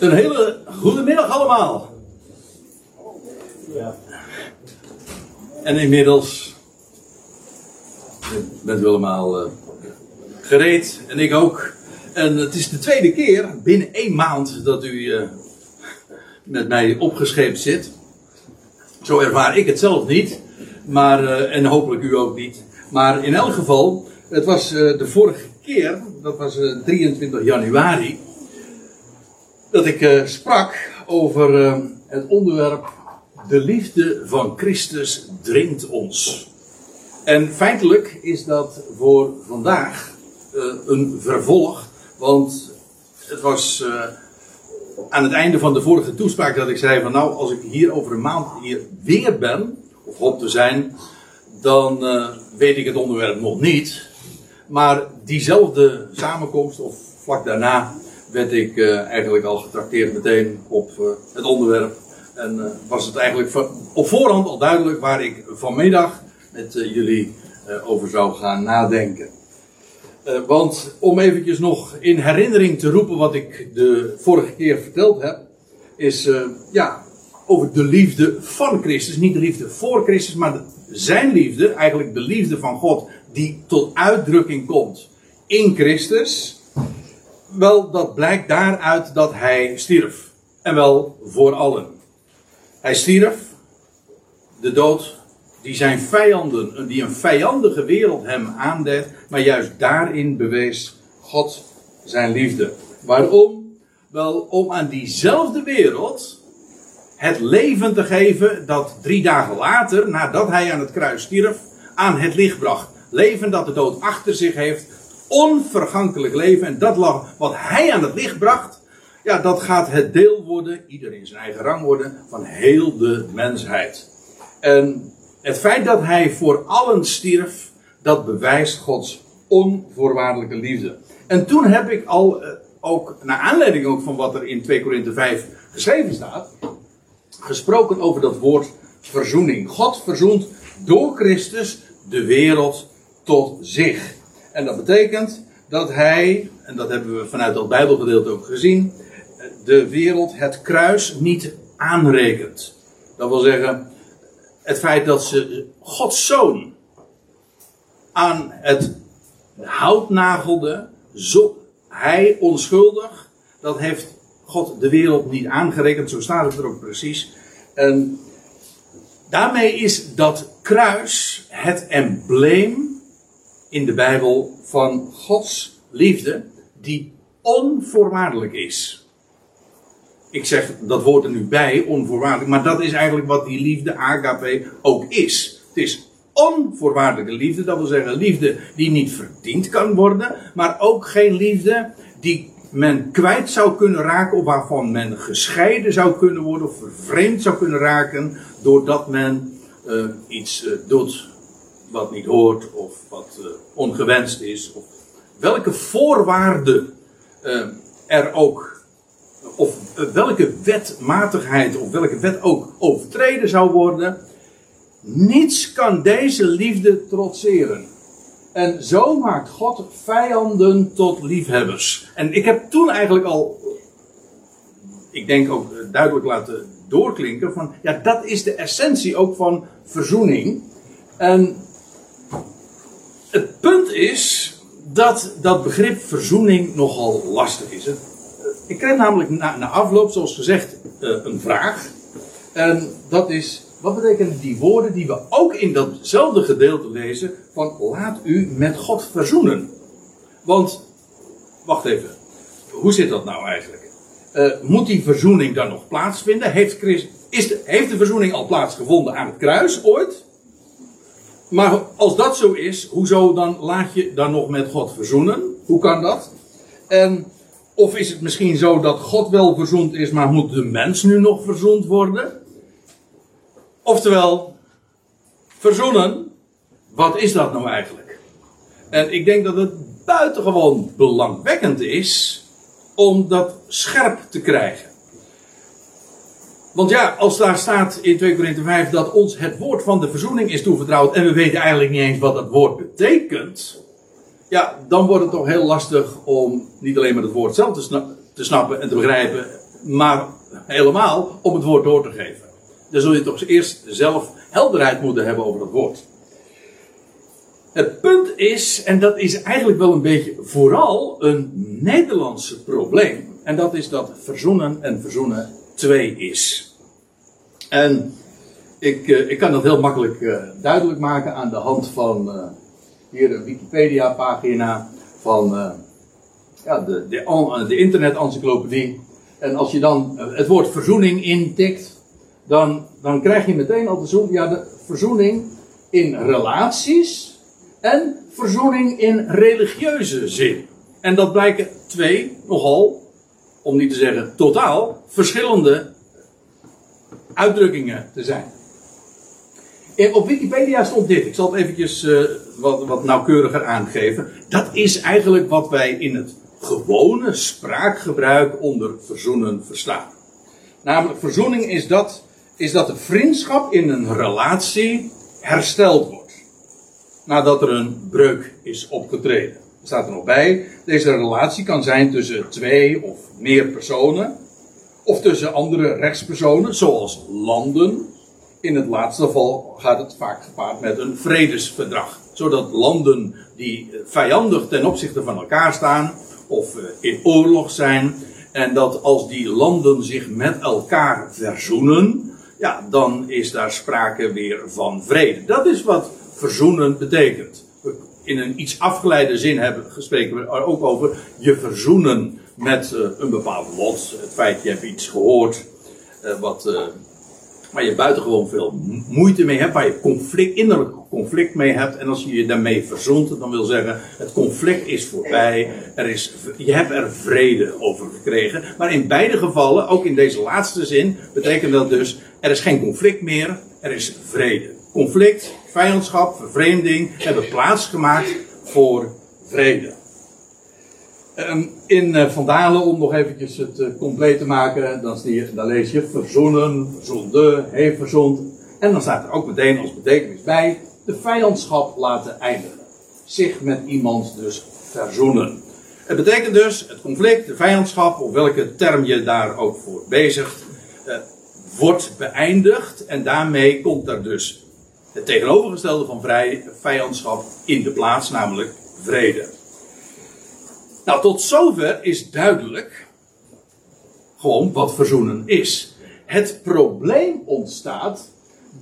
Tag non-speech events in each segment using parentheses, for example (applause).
Een hele goede middag allemaal. En inmiddels bent u allemaal uh, gereed en ik ook. En het is de tweede keer binnen één maand dat u uh, met mij opgescheept zit. Zo ervaar ik het zelf niet, maar, uh, en hopelijk u ook niet. Maar in elk geval, het was de vorige keer, dat was 23 januari, dat ik sprak over het onderwerp de liefde van Christus dringt ons. En feitelijk is dat voor vandaag uh, een vervolg, want het was aan het einde van de vorige toespraak dat ik zei van nou, als ik hier over een maand hier weer ben, of hoop te zijn, dan weet ik het onderwerp nog niet. Maar diezelfde samenkomst, of vlak daarna, werd ik eigenlijk al getrakteerd meteen op het onderwerp en uh, was het eigenlijk op voorhand al duidelijk waar ik vanmiddag met jullie over zou gaan nadenken. want om eventjes nog in herinnering te roepen wat ik de vorige keer verteld heb, is ja, over de liefde van Christus. Niet de liefde voor Christus, maar zijn liefde, eigenlijk de liefde van God, die tot uitdrukking komt in Christus. Wel, dat blijkt daaruit dat hij stierf. En wel voor allen. Hij stierf, de dood die zijn vijanden, die een vijandige wereld hem aandeed, maar juist daarin bewees God zijn liefde. Waarom? Wel om aan diezelfde wereld het leven te geven dat drie dagen later, nadat hij aan het kruis stierf, aan het licht bracht. Leven dat de dood achter zich heeft, onvergankelijk leven. En dat wat hij aan het licht bracht, ja, dat gaat het deel worden, ieder in zijn eigen rang worden, van heel de mensheid. En het feit dat hij voor allen stierf, dat bewijst Gods onvoorwaardelijke liefde. En toen heb ik al, eh, ook naar aanleiding ook van wat er in 2 Korinthe 5 geschreven staat, gesproken over dat woord verzoening. God verzoent door Christus de wereld tot zich. En dat betekent dat hij, en dat hebben we vanuit dat Bijbelgedeelte ook gezien, de wereld het kruis niet aanrekent. Dat wil zeggen, het feit dat ze Gods zoon aan het hout nagelde, zo, hij onschuldig, dat heeft God de wereld niet aangerekend, zo staat het er ook precies. En daarmee is dat kruis het embleem in de Bijbel van Gods liefde, die onvoorwaardelijk is ik zeg dat woord er nu bij, onvoorwaardelijk, maar dat is eigenlijk wat die liefde, agape, ook is. Het is onvoorwaardelijke liefde, dat wil zeggen liefde die niet verdiend kan worden, maar ook geen liefde die men kwijt zou kunnen raken of waarvan men gescheiden zou kunnen worden of vervreemd zou kunnen raken doordat men uh, iets uh, doet wat niet hoort of wat uh, ongewenst is. Of welke voorwaarden er ook of welke wetmatigheid of welke wet ook overtreden zou worden, niets kan deze liefde trotseren. En zo maakt God vijanden tot liefhebbers. En ik heb toen eigenlijk al, ik denk ook duidelijk laten doorklinken van, ja, dat is de essentie ook van verzoening. En het punt is dat dat begrip verzoening nogal lastig is. Ik kreeg namelijk na, na afloop, zoals gezegd, uh, een vraag. En dat is, wat betekenen die woorden die we ook in datzelfde gedeelte lezen, van laat u met God verzoenen. Want, wacht even, hoe zit dat nou eigenlijk? Uh, moet die verzoening dan nog plaatsvinden? Heeft, Christ, is de, heeft de verzoening al plaatsgevonden aan het kruis ooit? Maar als dat zo is, hoezo dan laat je dan nog met God verzoenen? Hoe kan dat? En of is het misschien zo dat God wel verzoend is, maar moet de mens nu nog verzoend worden? Oftewel, verzoenen, wat is dat nou eigenlijk? En ik denk dat het buitengewoon belangwekkend is om dat scherp te krijgen. Want ja, als daar staat in 2 Korinthe 5 dat ons het woord van de verzoening is toevertrouwd en we weten eigenlijk niet eens wat dat woord betekent ja, dan wordt het toch heel lastig om niet alleen maar het woord zelf te, te snappen en te begrijpen maar helemaal om het woord door te geven. Dan zul je toch eerst zelf helderheid moeten hebben over het woord. Het punt is, en dat is eigenlijk wel een beetje vooral een Nederlandse probleem. En dat is dat verzoenen en verzoenen twee is. En ik, uh, ik kan dat heel makkelijk uh, duidelijk maken aan de hand van uh, hier een Wikipedia pagina van ja, de, de, de internet-encyclopedie. En als je dan het woord verzoening intikt, dan, dan krijg je meteen al zoeken, ja, de verzoening in relaties en verzoening in religieuze zin. En dat blijken twee nogal, om niet te zeggen totaal, verschillende uitdrukkingen te zijn. Op Wikipedia stond dit. Ik zal het eventjes uh, wat, wat nauwkeuriger aangeven. Dat is eigenlijk wat wij in het gewone spraakgebruik onder verzoenen verstaan. Namelijk, verzoening is dat, is dat de vriendschap in een relatie hersteld wordt. Nadat er een breuk is opgetreden. Staat er nog bij, deze relatie kan zijn tussen twee of meer personen. Of tussen andere rechtspersonen, zoals landen. In het laatste geval gaat het vaak gepaard met een vredesverdrag. Zodat landen die vijandig ten opzichte van elkaar staan, of eh, in oorlog zijn. En dat als die landen zich met elkaar verzoenen, ja, dan is daar sprake weer van vrede. Dat is wat verzoenen betekent. In een iets afgeleide zin hebben, spreken we ook over je verzoenen met uh, een bepaald lot. Het feit, je hebt iets gehoord uh, wat, uh, waar je buitengewoon veel moeite mee hebt, waar je conflict, innerlijk conflict mee hebt. En als je je daarmee verzoent, dan wil zeggen, het conflict is voorbij. Er is, je hebt er vrede over gekregen. Maar in beide gevallen, ook in deze laatste zin, betekent dat dus, er is geen conflict meer, er is vrede. Conflict, vijandschap, vervreemding hebben plaatsgemaakt voor vrede. Ehm, in uh, Vandalen, om nog eventjes het uh, compleet te maken, dan, je, dan lees je verzoenen, verzonde, heeft verzond. En dan staat er ook meteen als betekenis bij, de vijandschap laten eindigen. Zich met iemand dus verzoenen. Het betekent dus, het conflict, de vijandschap, of welke term je daar ook voor bezigt, uh, wordt beëindigd. En daarmee komt er dus het tegenovergestelde van vrij, vijandschap in de plaats, namelijk vrede. Nou, tot zover is duidelijk gewoon wat verzoenen is. Het probleem ontstaat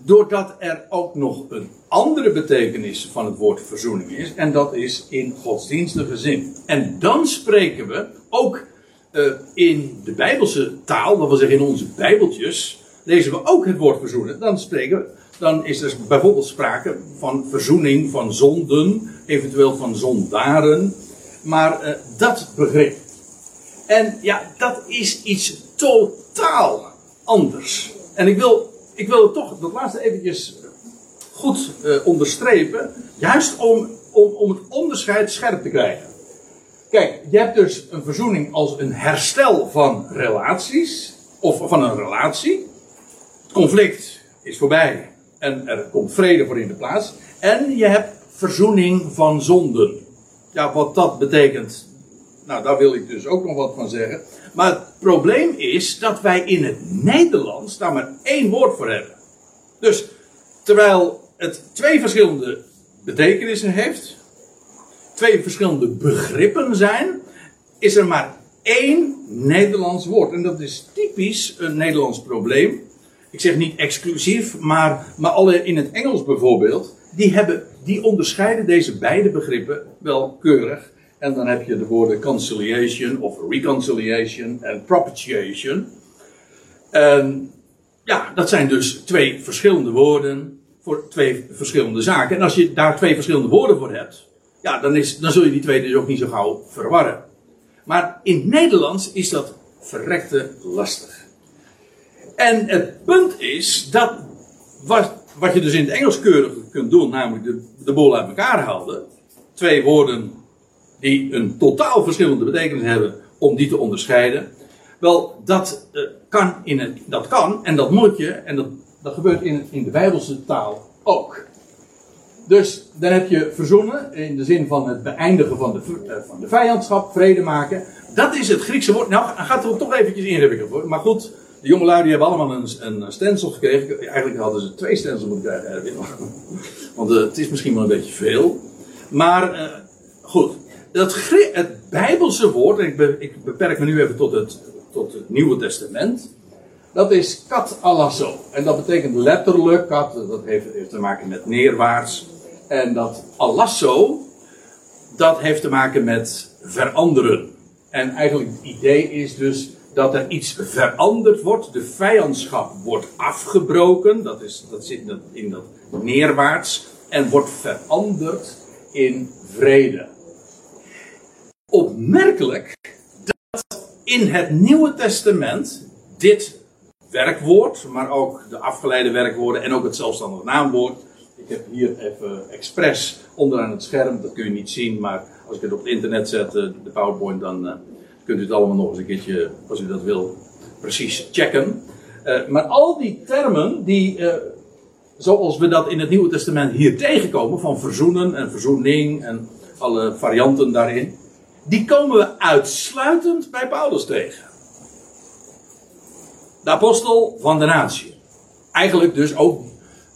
doordat er ook nog een andere betekenis van het woord verzoening is, en dat is in godsdienstige zin. En dan spreken we ook uh, in de Bijbelse taal, dat wil zeggen in onze Bijbeltjes, lezen we ook het woord verzoenen. Dan spreken we, dan is er bijvoorbeeld sprake van verzoening van zonden, eventueel van zondaren. Maar uh, dat begrip. En ja, dat is iets totaal anders. En ik wil, ik wil het toch dat laatste eventjes goed uh, onderstrepen. Juist om, om, om het onderscheid scherp te krijgen. Kijk, je hebt dus een verzoening als een herstel van relaties. Of van een relatie. Het conflict is voorbij. En er komt vrede voor in de plaats. En je hebt verzoening van zonden. Ja, wat dat betekent, nou daar wil ik dus ook nog wat van zeggen. Maar het probleem is dat wij in het Nederlands daar maar één woord voor hebben. Dus terwijl het twee verschillende betekenissen heeft, twee verschillende begrippen zijn, is er maar één Nederlands woord. En dat is typisch een Nederlands probleem. Ik zeg niet exclusief, maar, maar alle in het Engels bijvoorbeeld, die, hebben, die onderscheiden deze beide begrippen wel keurig. En dan heb je de woorden conciliation of reconciliation en propitiation. En ja, dat zijn dus twee verschillende woorden voor twee verschillende zaken. En als je daar twee verschillende woorden voor hebt, ja, dan, is, dan zul je die twee dus ook niet zo gauw verwarren. Maar in het Nederlands is dat verrekte lastig. En het punt is dat wat, wat je dus in het Engels keurig kunt doen, namelijk de, de boel uit elkaar houden. Twee woorden die een totaal verschillende betekenis hebben, om die te onderscheiden. Wel, dat uh, kan in het, dat kan en dat moet je, en dat, dat gebeurt in, in de Bijbelse taal ook. Dus dan heb je verzoenen in de zin van het beëindigen van de, uh, van de vijandschap, vrede maken. dat is het Griekse woord. Nou, gaat het toch eventjes ingewikkeld worden. Maar goed, de jongelui die hebben allemaal een, een stencil gekregen. Eigenlijk hadden ze twee stencils moeten krijgen, Erwin. (laughs) Want uh, het is misschien wel een beetje veel. Maar uh, goed, dat, het Bijbelse woord, en ik, be, ik, beperk me nu even tot het, tot het Nieuwe Testament. Dat is kat. En dat betekent letterlijk, kat, dat heeft, heeft te maken met neerwaarts. En dat alasso, dat heeft te maken met veranderen. En eigenlijk het idee is dus dat er iets veranderd wordt. De vijandschap wordt afgebroken. Dat, is, dat zit in dat neerwaarts. En wordt veranderd in vrede. Opmerkelijk dat in het Nieuwe Testament dit werkwoord, maar ook de afgeleide werkwoorden en ook het zelfstandig naamwoord. Ik heb hier even expres onderaan het scherm, dat kun je niet zien, maar als ik het op het internet zet, eh, de PowerPoint, dan uh, kunt u het allemaal nog eens een keertje, als u dat wil, precies checken. Uh, maar al die termen, die, zoals we dat in het Nieuwe Testament hier tegenkomen, van verzoenen en verzoening en alle varianten daarin, die komen we uitsluitend bij Paulus tegen. De apostel van de natie. Eigenlijk dus ook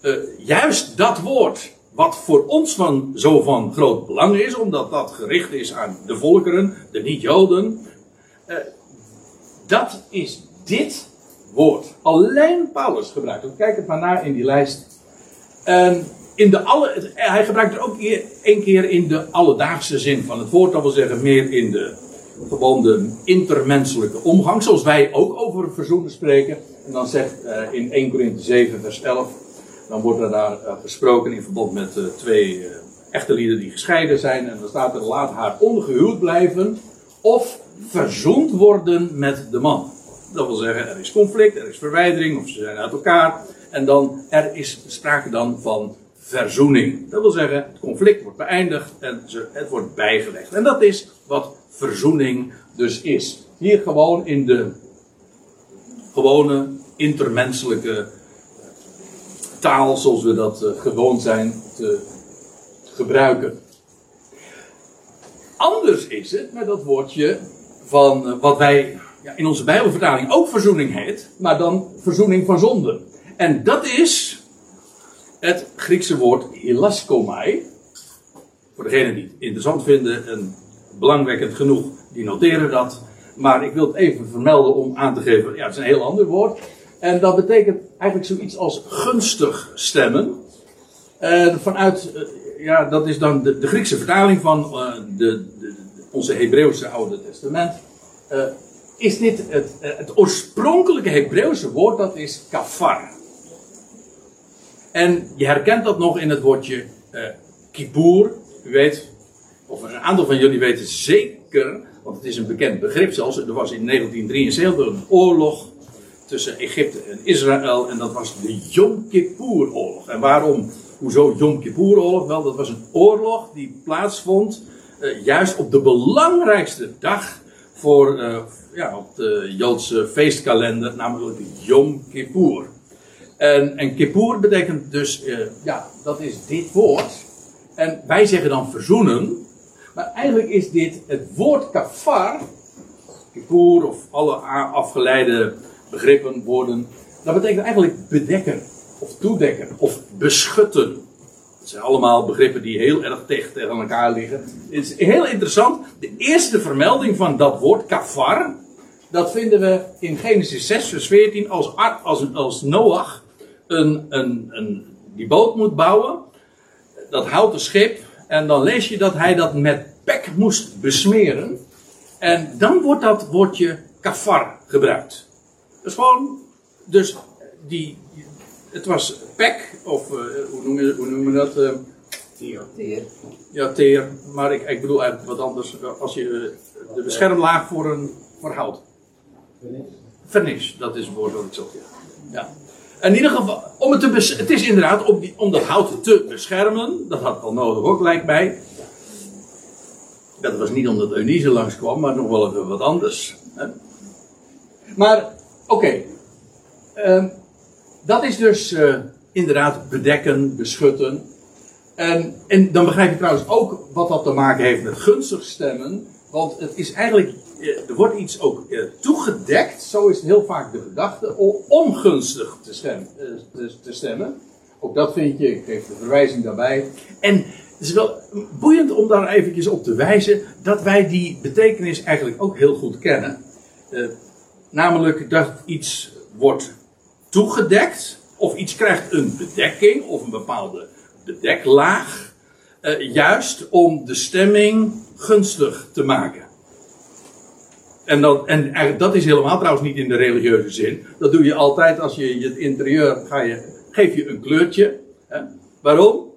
uh, juist dat woord wat voor ons van zo van groot belang is, omdat dat gericht is aan de volkeren, de niet-Joden. Uh, dat is dit woord. Alleen Paulus gebruikt het. Kijk het maar naar in die lijst. En in de alle, hij gebruikt het ook één keer in de alledaagse zin van het woord. Dat wil zeggen meer in de gewoon de intermenselijke omgang. Zoals wij ook over verzoenen spreken. En dan zegt uh, in 1 Corinthië 7 vers 11. Dan wordt er daar gesproken in verband met twee echte lieden die gescheiden zijn. En dan staat er laat haar ongehuwd blijven. Of verzoend worden met de man. Dat wil zeggen, er is conflict, er is verwijdering, of ze zijn uit elkaar. En dan, er is sprake dan van verzoening. Dat wil zeggen, het conflict wordt beëindigd en het wordt bijgelegd. En dat is wat verzoening dus is. Hier gewoon in de gewone intermenselijke taal zoals we dat uh, gewoon zijn te gebruiken. Anders is het met dat woordje van uh, wat wij ja, in onze Bijbelvertaling ook verzoening heet, maar dan verzoening van zonde. En dat is het Griekse woord hilaskomai. Voor degenen die het interessant vinden en belangwekkend genoeg, die noteren dat. Maar ik wil het even vermelden om aan te geven, ja, het is een heel ander woord. En dat betekent eigenlijk zoiets als gunstig stemmen. Uh, vanuit, uh, ja, dat is dan de, de Griekse vertaling van de, de, onze Hebreeuwse Oude Testament. is dit het, het oorspronkelijke Hebreeuwse woord, dat is kafar. En je herkent dat nog in het woordje uh, kippur. U weet, of een aantal van jullie weten zeker, want het is een bekend begrip zelfs. Er was in 1973 een oorlog tussen Egypte en Israël. En dat was de Yom Kippur-oorlog. En waarom, hoezo Yom Kippur-oorlog? Wel, dat was een oorlog die plaatsvond uh, juist op de belangrijkste dag voor, uh, ja, op de Joodse feestkalender, namelijk Yom Kippur. En, en kippur betekent dus, uh, ja, dat is dit woord. En wij zeggen dan verzoenen. Maar eigenlijk is dit het woord kafar, kippur of alle afgeleide begrippen, woorden. Dat betekent eigenlijk bedekken, of toedekken, of beschutten. Dat zijn allemaal begrippen die heel erg tegen, tegen elkaar liggen. Het is heel interessant. De eerste vermelding van dat woord kafar. Dat vinden we in Genesis 6, vers 14. Als, als, als Noach een, een, een, die boot moet bouwen. Dat houten schip. En dan lees je dat hij dat met pek moest besmeren. En dan wordt dat woordje kafar gebruikt. Dat is gewoon. Dus die. Het was pek, of uh, hoe, noem je, hoe noem je dat? Uh, teer. Ja, teer. Maar ik, ik bedoel eigenlijk wat anders. Als je de beschermlaag voor een voor hout. Vernis. Vernis, dat is het woord dat ik zocht. Ja. In ieder geval, om het, te het is inderdaad om, die, om dat hout te beschermen. Dat had wel nodig ook, lijkt mij. Dat was niet omdat Eunice langskwam, maar nog wel even wat anders. Hè? Maar, oké. Okay. Uh, dat is dus uh, inderdaad bedekken, beschutten. En, en dan begrijp je trouwens ook wat dat te maken heeft met gunstig stemmen. Want het is eigenlijk eh, er wordt iets ook eh, toegedekt, zo is het heel vaak de gedachte, om ongunstig te, stem, eh, te, te stemmen. Ook dat vind je, ik geef de verwijzing daarbij. En het is wel boeiend om daar eventjes op te wijzen dat wij die betekenis eigenlijk ook heel goed kennen. Eh, namelijk dat iets wordt toegedekt, of iets krijgt een bedekking, of een bepaalde bedeklaag, eh, juist om de stemming gunstig te maken. En, dat, en dat is helemaal trouwens niet in de religieuze zin. Dat doe je altijd als je het interieur ga je, geef je een kleurtje. Hè? Waarom?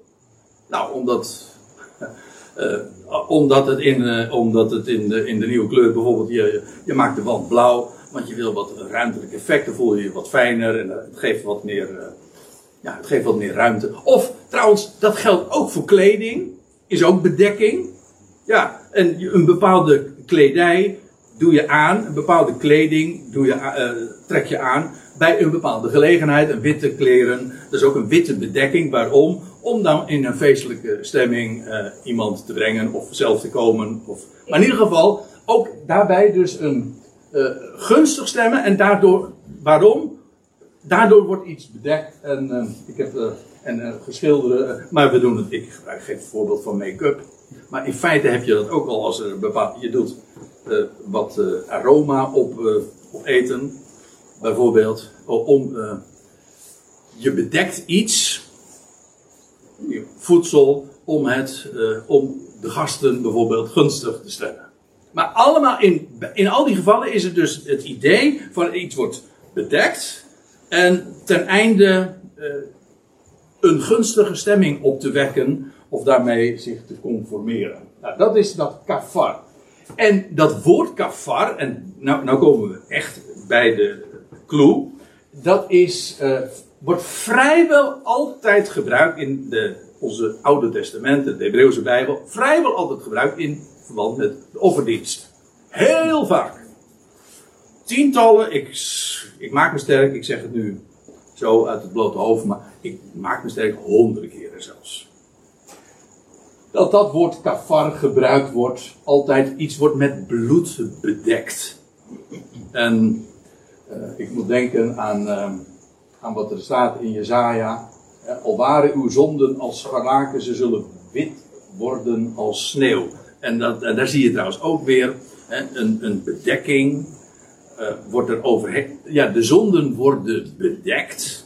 Nou, omdat, (laughs) eh, omdat het, in, eh, omdat het in, de, in de nieuwe kleur bijvoorbeeld, je, je maakt de wand blauw, want je wil wat ruimtelijke effecten, voel je je wat fijner en het geeft wat meer, eh, ja, het geeft wat meer ruimte. Of trouwens, dat geldt ook voor kleding, is ook bedekking. Ja, en een bepaalde kledij doe je aan, een bepaalde kleding doe je, uh, trek je aan bij een bepaalde gelegenheid. Een witte kleren, dat is ook een witte bedekking. Waarom? Om dan in een feestelijke stemming iemand te brengen of zelf te komen. Of, maar in ieder geval ook daarbij dus een uh, gunstig stemmen en daardoor, waarom? Daardoor wordt iets bedekt en ik heb en geschilderde, maar we doen het, ik gebruik geen voorbeeld van make-up. Maar in feite heb je dat ook al als er bepaald, je doet uh, wat uh, aroma op, uh, op, eten, bijvoorbeeld. Om, je bedekt iets, voedsel, om, het, om de gasten bijvoorbeeld gunstig te stellen. Maar allemaal in, in al die gevallen is het dus het idee van iets wordt bedekt en ten einde een gunstige stemming op te wekken of daarmee zich te conformeren. Nou, dat is dat kafar. En dat woord kafar, en nou, nou komen we echt bij de clue, dat is, uh, wordt vrijwel altijd gebruikt in de, onze Oude Testamenten, de Hebreeuwse Bijbel, vrijwel altijd gebruikt in verband met de offerdienst. Heel vaak. Tientallen, ik, ik maak me sterk, ik zeg het nu zo uit het blote hoofd, maar ik maak me sterk honderden keren zelfs dat dat woord kafar gebruikt wordt, altijd iets wordt met bloed bedekt. En uh, ik moet denken aan, uh, aan wat er staat in Jezaja. Uh, al waren uw zonden als scharlaken, ze zullen wit worden als sneeuw. En, dat, en daar zie je trouwens ook weer een, een bedekking. wordt er overheen. Ja, de zonden worden bedekt.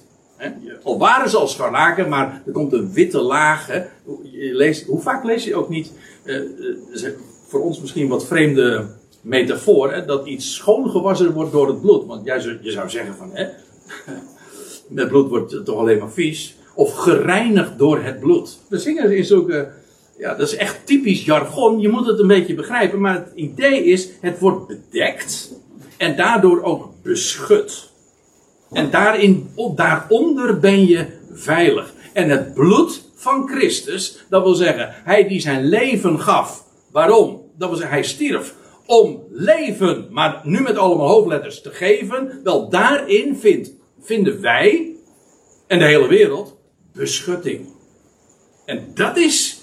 Al waren ze al scharlaken, maar er komt een witte laag. Hè. Je leest, hoe vaak lees je ook niet, uh, voor ons misschien wat vreemde metafoor, hè, dat iets schoongewassen wordt door het bloed. Want jij, je zou zeggen van, hè, (laughs) met bloed wordt toch alleen maar vies. Of gereinigd door het bloed. We zingen ook, uh, ja, dat is echt typisch jargon. Je moet het een beetje begrijpen, maar het idee is, het wordt bedekt en daardoor ook beschut. En daarin, daaronder ben je veilig. En het bloed van Christus, dat wil zeggen, hij die zijn leven gaf. Waarom? Dat wil zeggen, hij stierf om leven, maar nu met allemaal hoofdletters te geven. Wel, daarin vindt, vinden wij en de hele wereld beschutting. En dat is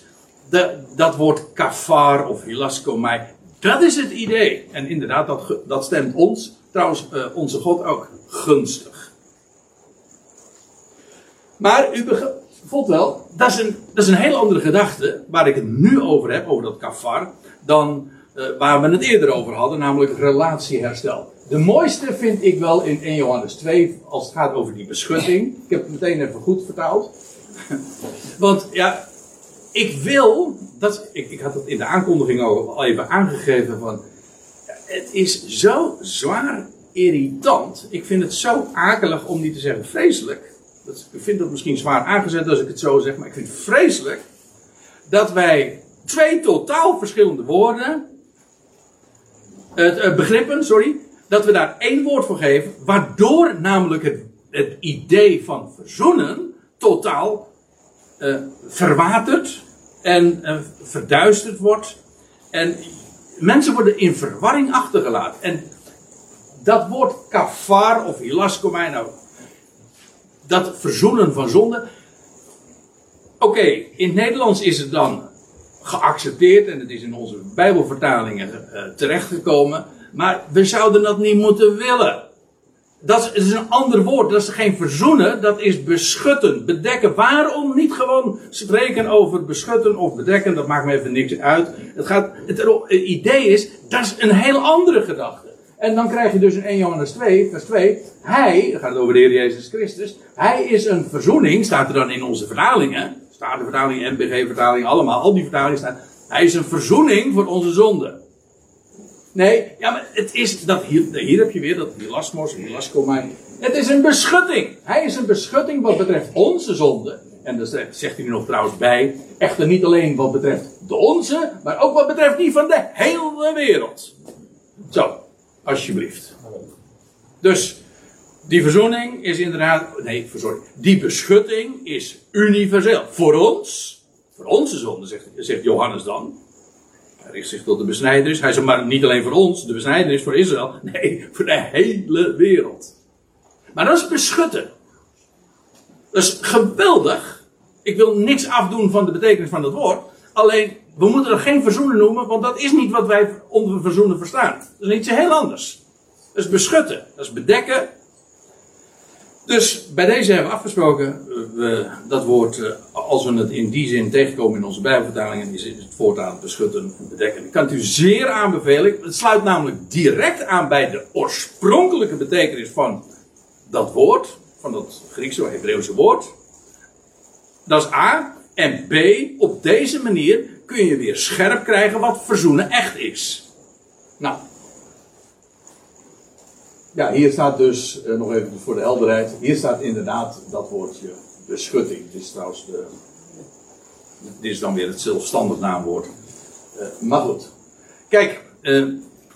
dat woord kafar of hilaskomai. Dat is het idee. En inderdaad, dat, dat stemt ons, trouwens uh, onze God ook, gunstig. Maar u voelt wel, dat is, een, dat is een heel andere gedachte waar ik het nu over heb, over dat kafar, dan uh, waar we het eerder over hadden, namelijk relatieherstel. De mooiste vind ik wel in 1 Johannes 2, als het gaat over die beschutting. Ik heb het meteen even goed vertaald. (laughs) Want ja, ik wil, dat, ik, ik had het in de aankondiging al even aangegeven van, het is zo zwaar irritant. Ik vind het zo akelig om niet te zeggen vreselijk dat, ik vind dat misschien zwaar aangezet als ik het zo zeg, maar ik vind het vreselijk dat wij twee totaal verschillende woorden, uh, begrippen, sorry, dat we daar één woord voor geven, waardoor namelijk het, het idee van verzoenen totaal uh, verwatert en uh, verduisterd wordt. En mensen worden in verwarring achtergelaten. En dat woord kafar of hilaskomai, nou dat verzoenen van zonde. Oké, in het Nederlands is het dan geaccepteerd en het is in onze Bijbelvertalingen uh, terechtgekomen Maar we zouden dat niet moeten willen. Dat is, een ander woord. Dat is geen verzoenen. Dat is beschutten, bedekken. Waarom niet gewoon spreken over beschutten of bedekken? Dat maakt me even niks uit. Het, gaat, het, het idee is, dat is een heel andere gedachte. En dan krijg je dus in 1 Johannes 2, vers 2. Hij, dan gaat het over de Heer Jezus Christus. Hij is een verzoening, staat er dan in onze vertalingen. Staat de vertaling, NBG-vertaling, allemaal, al die vertalingen staan. Hij is een verzoening voor onze zonden. Nee, ja, maar het is dat hier, hier heb je weer dat hilasmos, hilaskomai. Het is een beschutting. Hij is een beschutting wat betreft onze zonde. En dat zegt hij er nog trouwens bij. Echter niet alleen wat betreft de onze, maar ook wat betreft die van de hele wereld. Zo, alsjeblieft. Dus die verzoening is inderdaad. Nee, sorry. Die beschutting is universeel. Voor ons, voor onze zonde, zegt, zegt Johannes dan. Hij richt zich tot de besnijdenis. Hij zegt maar niet alleen voor ons, de besnijdenis voor Israël. Nee, voor de hele wereld. Maar dat is beschutten. Dat is geweldig. Ik wil niks afdoen van de betekenis van dat woord. Alleen, we moeten er geen verzoenen noemen, want dat is niet wat wij onder verzoenen verstaan. Dat is iets heel anders. Dat is beschutten. Dat is bedekken. Dus bij deze hebben we afgesproken, we, dat woord, eh, als we het in die zin tegenkomen in onze Bijbelvertalingen, is het voortaan beschutten en bedekken. Ik kan het u zeer aanbevelen. Het sluit namelijk direct aan bij de oorspronkelijke betekenis van dat woord, van dat Griekse of Hebreeuwse woord. Dat is A. En B, op deze manier kun je weer scherp krijgen wat verzoenen echt is. Nou, ja, hier staat dus, uh, nog even voor de helderheid, hier staat inderdaad dat woordje beschutting. Dit is trouwens de, dit is dan weer het zelfstandig naamwoord. Uh, maar goed. Kijk, uh,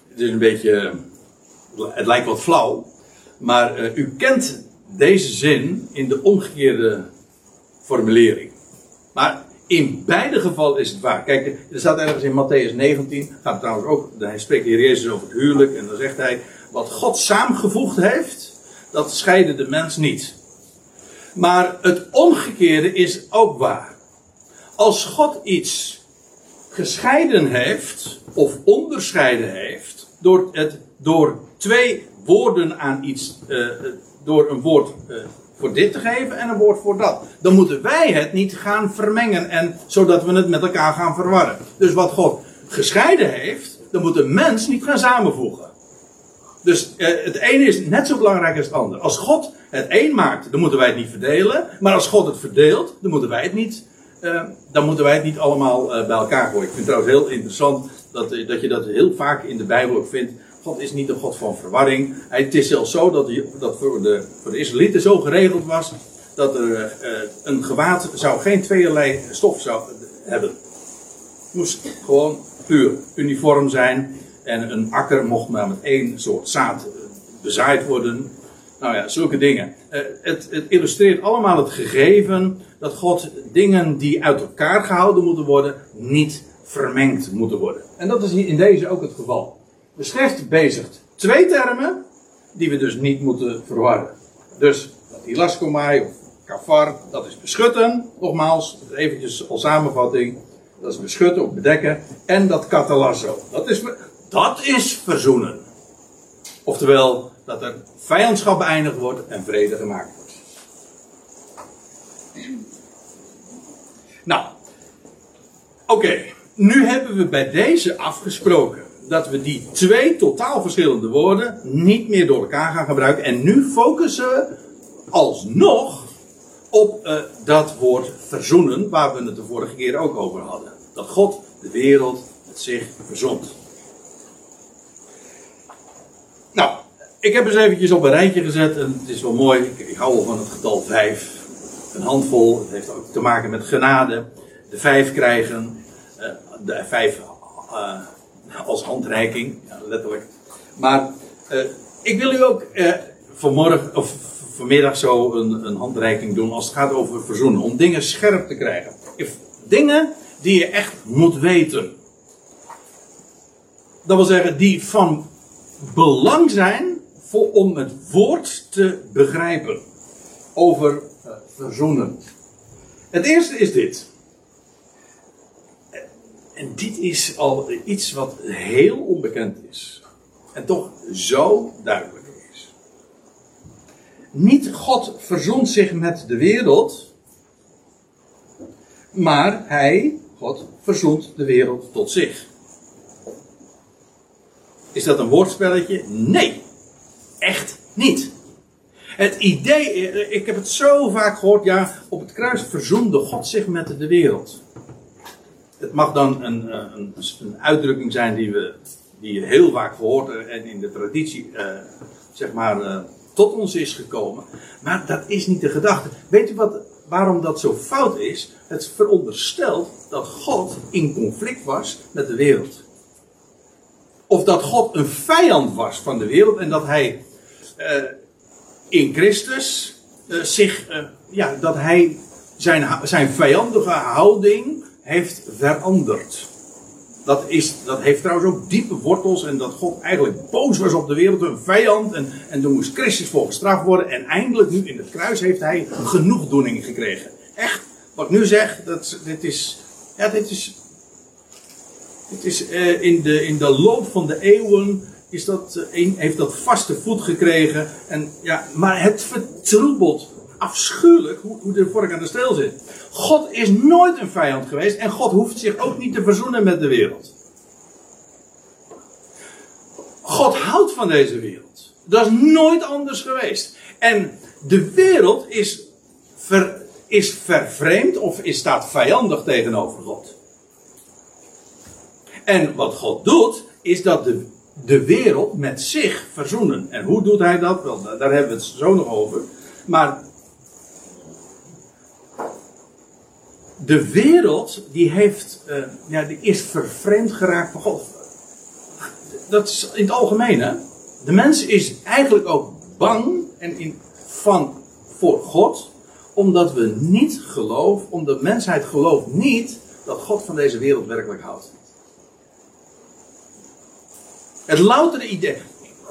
het is een beetje, het lijkt wat flauw, maar u kent deze zin in de omgekeerde formulering. Maar in beide gevallen is het waar. Kijk, er staat ergens in Matthäus 19, gaat trouwens ook, hij spreekt de Heer Jezus over het huwelijk en dan zegt hij, wat God samengevoegd heeft, dat scheiden de mens niet. Maar het omgekeerde is ook waar. Als God iets gescheiden heeft, of onderscheiden heeft, door, het, door twee woorden aan iets, uh, door een woord uh, voor dit te geven en een woord voor dat. Dan moeten wij het niet gaan vermengen en zodat we het met elkaar gaan verwarren. Dus wat God gescheiden heeft, dan moet de mens niet gaan samenvoegen. Dus eh, het ene is net zo belangrijk als het ander. Als God het een maakt, dan moeten wij het niet verdelen. Maar als God het verdeelt, dan moeten wij het niet, uh, dan moeten wij het niet allemaal uh, bij elkaar gooien. Ik vind het trouwens heel interessant dat, dat je dat heel vaak in de Bijbel ook vindt. God is niet een God van verwarring. Het is zelfs zo dat, dat voor, de, voor de Israëlieten zo geregeld was dat er een gewaad zou geen tweeërlei stof zou hebben. Het moest gewoon puur uniform zijn. En een akker mocht maar met één soort zaad bezaaid worden. Nou ja, zulke dingen. Uh, het, het, illustreert allemaal het gegeven dat God dingen die uit elkaar gehouden moeten worden, niet vermengd moeten worden. En dat is hier in deze ook het geval. De schrift bezigt twee termen die we dus niet moeten verwarren. Dus dat hilaskomai of kafar, dat is beschutten. Nogmaals, eventjes als samenvatting. Dat is beschutten of bedekken. En dat katalasso. Dat is dat is verzoenen. Oftewel, dat er vijandschap beëindigd wordt en vrede gemaakt wordt. Nou, oké. Nu hebben we bij deze afgesproken dat we die twee totaal verschillende woorden niet meer door elkaar gaan gebruiken. En nu focussen we alsnog op uh, dat woord verzoenen, waar we het de vorige keer ook over hadden. Dat God de wereld met zich verzond. Nou, ik heb eens eventjes op een rijtje gezet en het is wel mooi. Ik, hou wel van het getal 5. Een handvol, het heeft ook te maken met genade. De vijf krijgen, uh, de vijf uh, als handreiking, letterlijk. Maar uh, ik wil u ook vanmorgen, of vanmiddag zo een, een handreiking doen als het gaat over verzoenen. Om dingen scherp te krijgen. Dingen die je echt moet weten. Dat wil zeggen, die van belang zijn voor, om het woord te begrijpen over uh, verzoenen. Het eerste is dit. En dit is al iets wat heel onbekend is. en toch zo duidelijk is. Niet God verzond zich met de wereld, maar hij, God, verzond de wereld tot zich. Is dat een woordspelletje? Nee, echt niet. Het idee, ik heb het zo vaak gehoord, ja, op het kruis verzoende God zich met de wereld. Het mag dan een, een, een uitdrukking zijn die we die heel vaak gehoord en in de traditie, eh, zeg maar, eh, tot ons is gekomen. Maar dat is niet de gedachte. Weet u wat, waarom dat zo fout is? Het veronderstelt dat God in conflict was met de wereld. Of dat God een vijand was van de wereld en dat hij uh, in Christus uh, zich, uh, ja, dat hij zijn, zijn vijandige houding heeft veranderd. Dat, is, dat heeft trouwens ook diepe wortels en dat God eigenlijk boos was op de wereld, een vijand. En, en toen moest Christus voor gestraft worden. En eindelijk nu in het kruis heeft hij genoegdoening gekregen. Echt, wat ik nu zeg, dat, dit is, ja, dit is het is uh, in, de, in de loop van de eeuwen is dat, een, heeft dat vaste voet gekregen. En, ja, maar het vertroebelt afschuwelijk hoe, hoe de vork aan de steel zit. God is nooit een vijand geweest en God hoeft zich ook niet te verzoenen met de wereld. God houdt van deze wereld. Dat is nooit anders geweest. En de wereld is, is vervreemd of is, staat vijandig tegenover God. En wat God doet, is dat de, de wereld met zich verzoenen. En hoe doet hij dat? Wel, daar hebben we het zo nog over. Maar de wereld, die heeft, uh, ja, die is vervreemd geraakt van God. Dat is in het algemeen, hè. De mens is eigenlijk ook bang en in, van, voor God, omdat we niet geloven, omdat de mensheid gelooft niet dat God van deze wereld werkelijk houdt. Het loutere idee.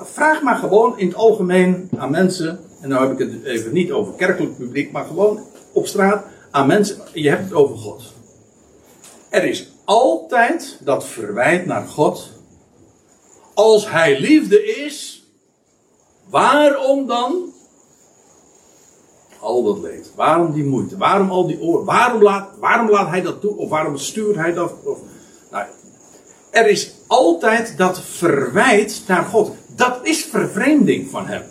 Vraag maar gewoon in het algemeen aan mensen. En nou heb ik het even niet over kerkelijk publiek, maar gewoon op straat aan mensen. Je hebt het over God. Er is altijd dat verwijt naar God. Als Hij liefde is, waarom dan al dat leed? Waarom die moeite? Waarom al die oren? Waarom laat, waarom laat Hij dat toe? Of waarom stuurt Hij dat? Of, er is altijd dat verwijt naar God. Dat is vervreemding van Hem.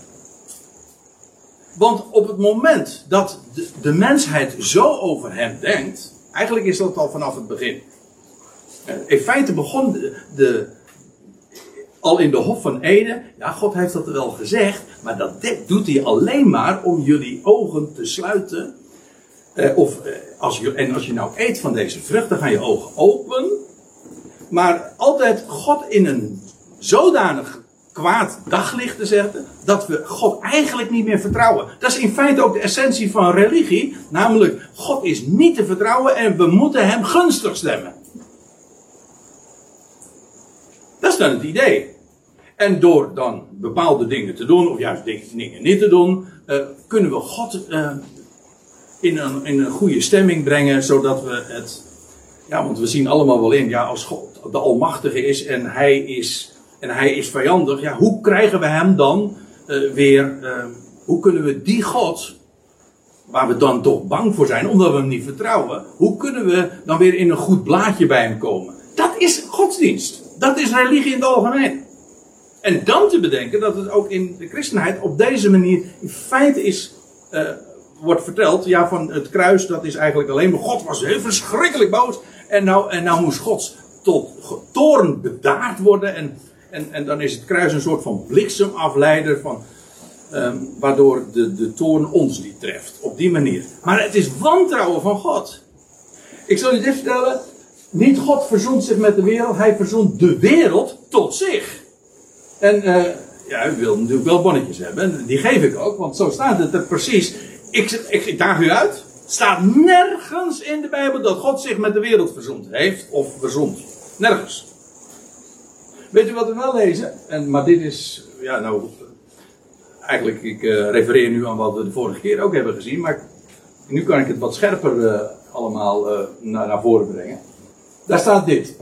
Want op het moment dat de, mensheid zo over hem denkt, eigenlijk is dat al vanaf het begin. In feite begon de, al in de Hof van Eden, ja, God heeft dat wel gezegd, maar dat doet hij alleen maar om jullie ogen te sluiten. Eh, of, eh, als je, en als je nou eet van deze vrucht, dan gaan je ogen open. Maar altijd God in een zodanig kwaad daglicht te zetten, dat we God eigenlijk niet meer vertrouwen. Dat is in feite ook de essentie van religie, namelijk God is niet te vertrouwen en we moeten Hem gunstig stemmen. Dat is dan het idee. En door dan bepaalde dingen te doen, of juist dingen niet te doen, uh, kunnen we God uh, in, een, in een goede stemming brengen, zodat we het. Ja, want we zien allemaal wel in, ja, als God de Almachtige is en Hij is en hij is vijandig, ja, hoe krijgen we hem dan uh, weer, uh, hoe kunnen we die God, waar we dan toch bang voor zijn, omdat we hem niet vertrouwen, hoe kunnen we dan weer in een goed blaadje bij hem komen? Dat is godsdienst. Dat is religie in het algemeen. En dan te bedenken dat het ook in de christenheid op deze manier in feite is, uh, wordt verteld, ja, van het kruis, dat is eigenlijk alleen maar, God was heel verschrikkelijk boos. En nou, en nou moest God tot toorn bedaard worden. En en, en dan is het kruis een soort van bliksemafleider van, um, waardoor de, de toorn ons niet treft. Op die manier. Maar het is wantrouwen van God. Ik zal u dit vertellen. Niet God verzoent zich met de wereld, hij verzoent de wereld tot zich. En uh, ja, u wil natuurlijk wel bonnetjes hebben. Die geef ik ook, want zo staat het er precies. Ik, ik, ik daag u uit. Staat nergens in de Bijbel dat God zich met de wereld verzoend heeft of verzond. Nergens. Weet u wat we wel lezen? En, maar dit is, ja nou, eigenlijk, ik uh, refereer nu aan wat we de vorige keer ook hebben gezien, maar nu kan ik het wat scherper uh, allemaal uh, naar, naar voren brengen. Daar staat dit.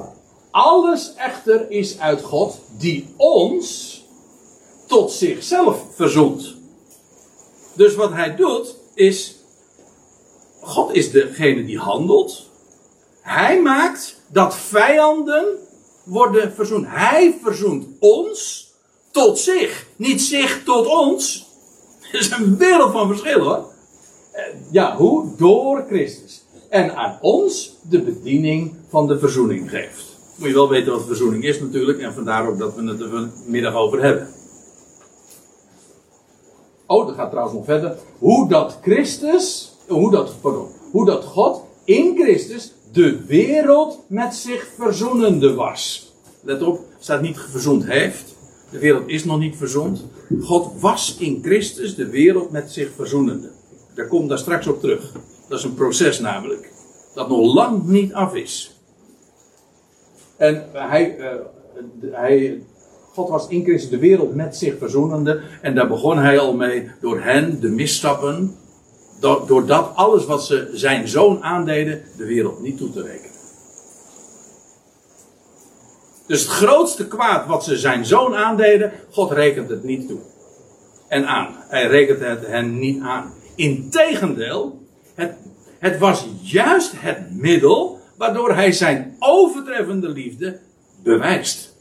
Alles echter is uit God die ons tot zichzelf verzoent. Dus wat hij doet is, God is degene die handelt. Hij maakt dat vijanden worden verzoend. Hij verzoent ons tot zich. Niet zich tot ons. (laughs) Dat is een wereld van verschil hoor. Eh, ja, hoe? Door Christus. En aan ons de bediening van de verzoening geeft. Moet je wel weten wat verzoening is natuurlijk. En vandaar ook dat we het er vanmiddag over hebben. Oh, dat gaat trouwens nog verder. Hoe dat Christus, hoe dat, pardon, hoe dat God in Christus de wereld met zich verzoenende was. Let op, staat niet verzoend heeft. De wereld is nog niet verzoend. God was in Christus de wereld met zich verzoenende. Daar komt daar straks op terug. Dat is een proces namelijk. Dat nog lang niet af is. En hij, uh, hij God was in Christus de wereld met zich verzoenende. En daar begon hij al mee door hen, de misstappen. Doordat alles wat ze zijn zoon aandeden, de wereld niet toe te rekenen. Dus het grootste kwaad wat ze zijn zoon aandeden, God rekent het niet toe. En aan. Hij rekent het hen niet aan. Integendeel, het, het was juist het middel waardoor hij zijn overtreffende liefde bewijst.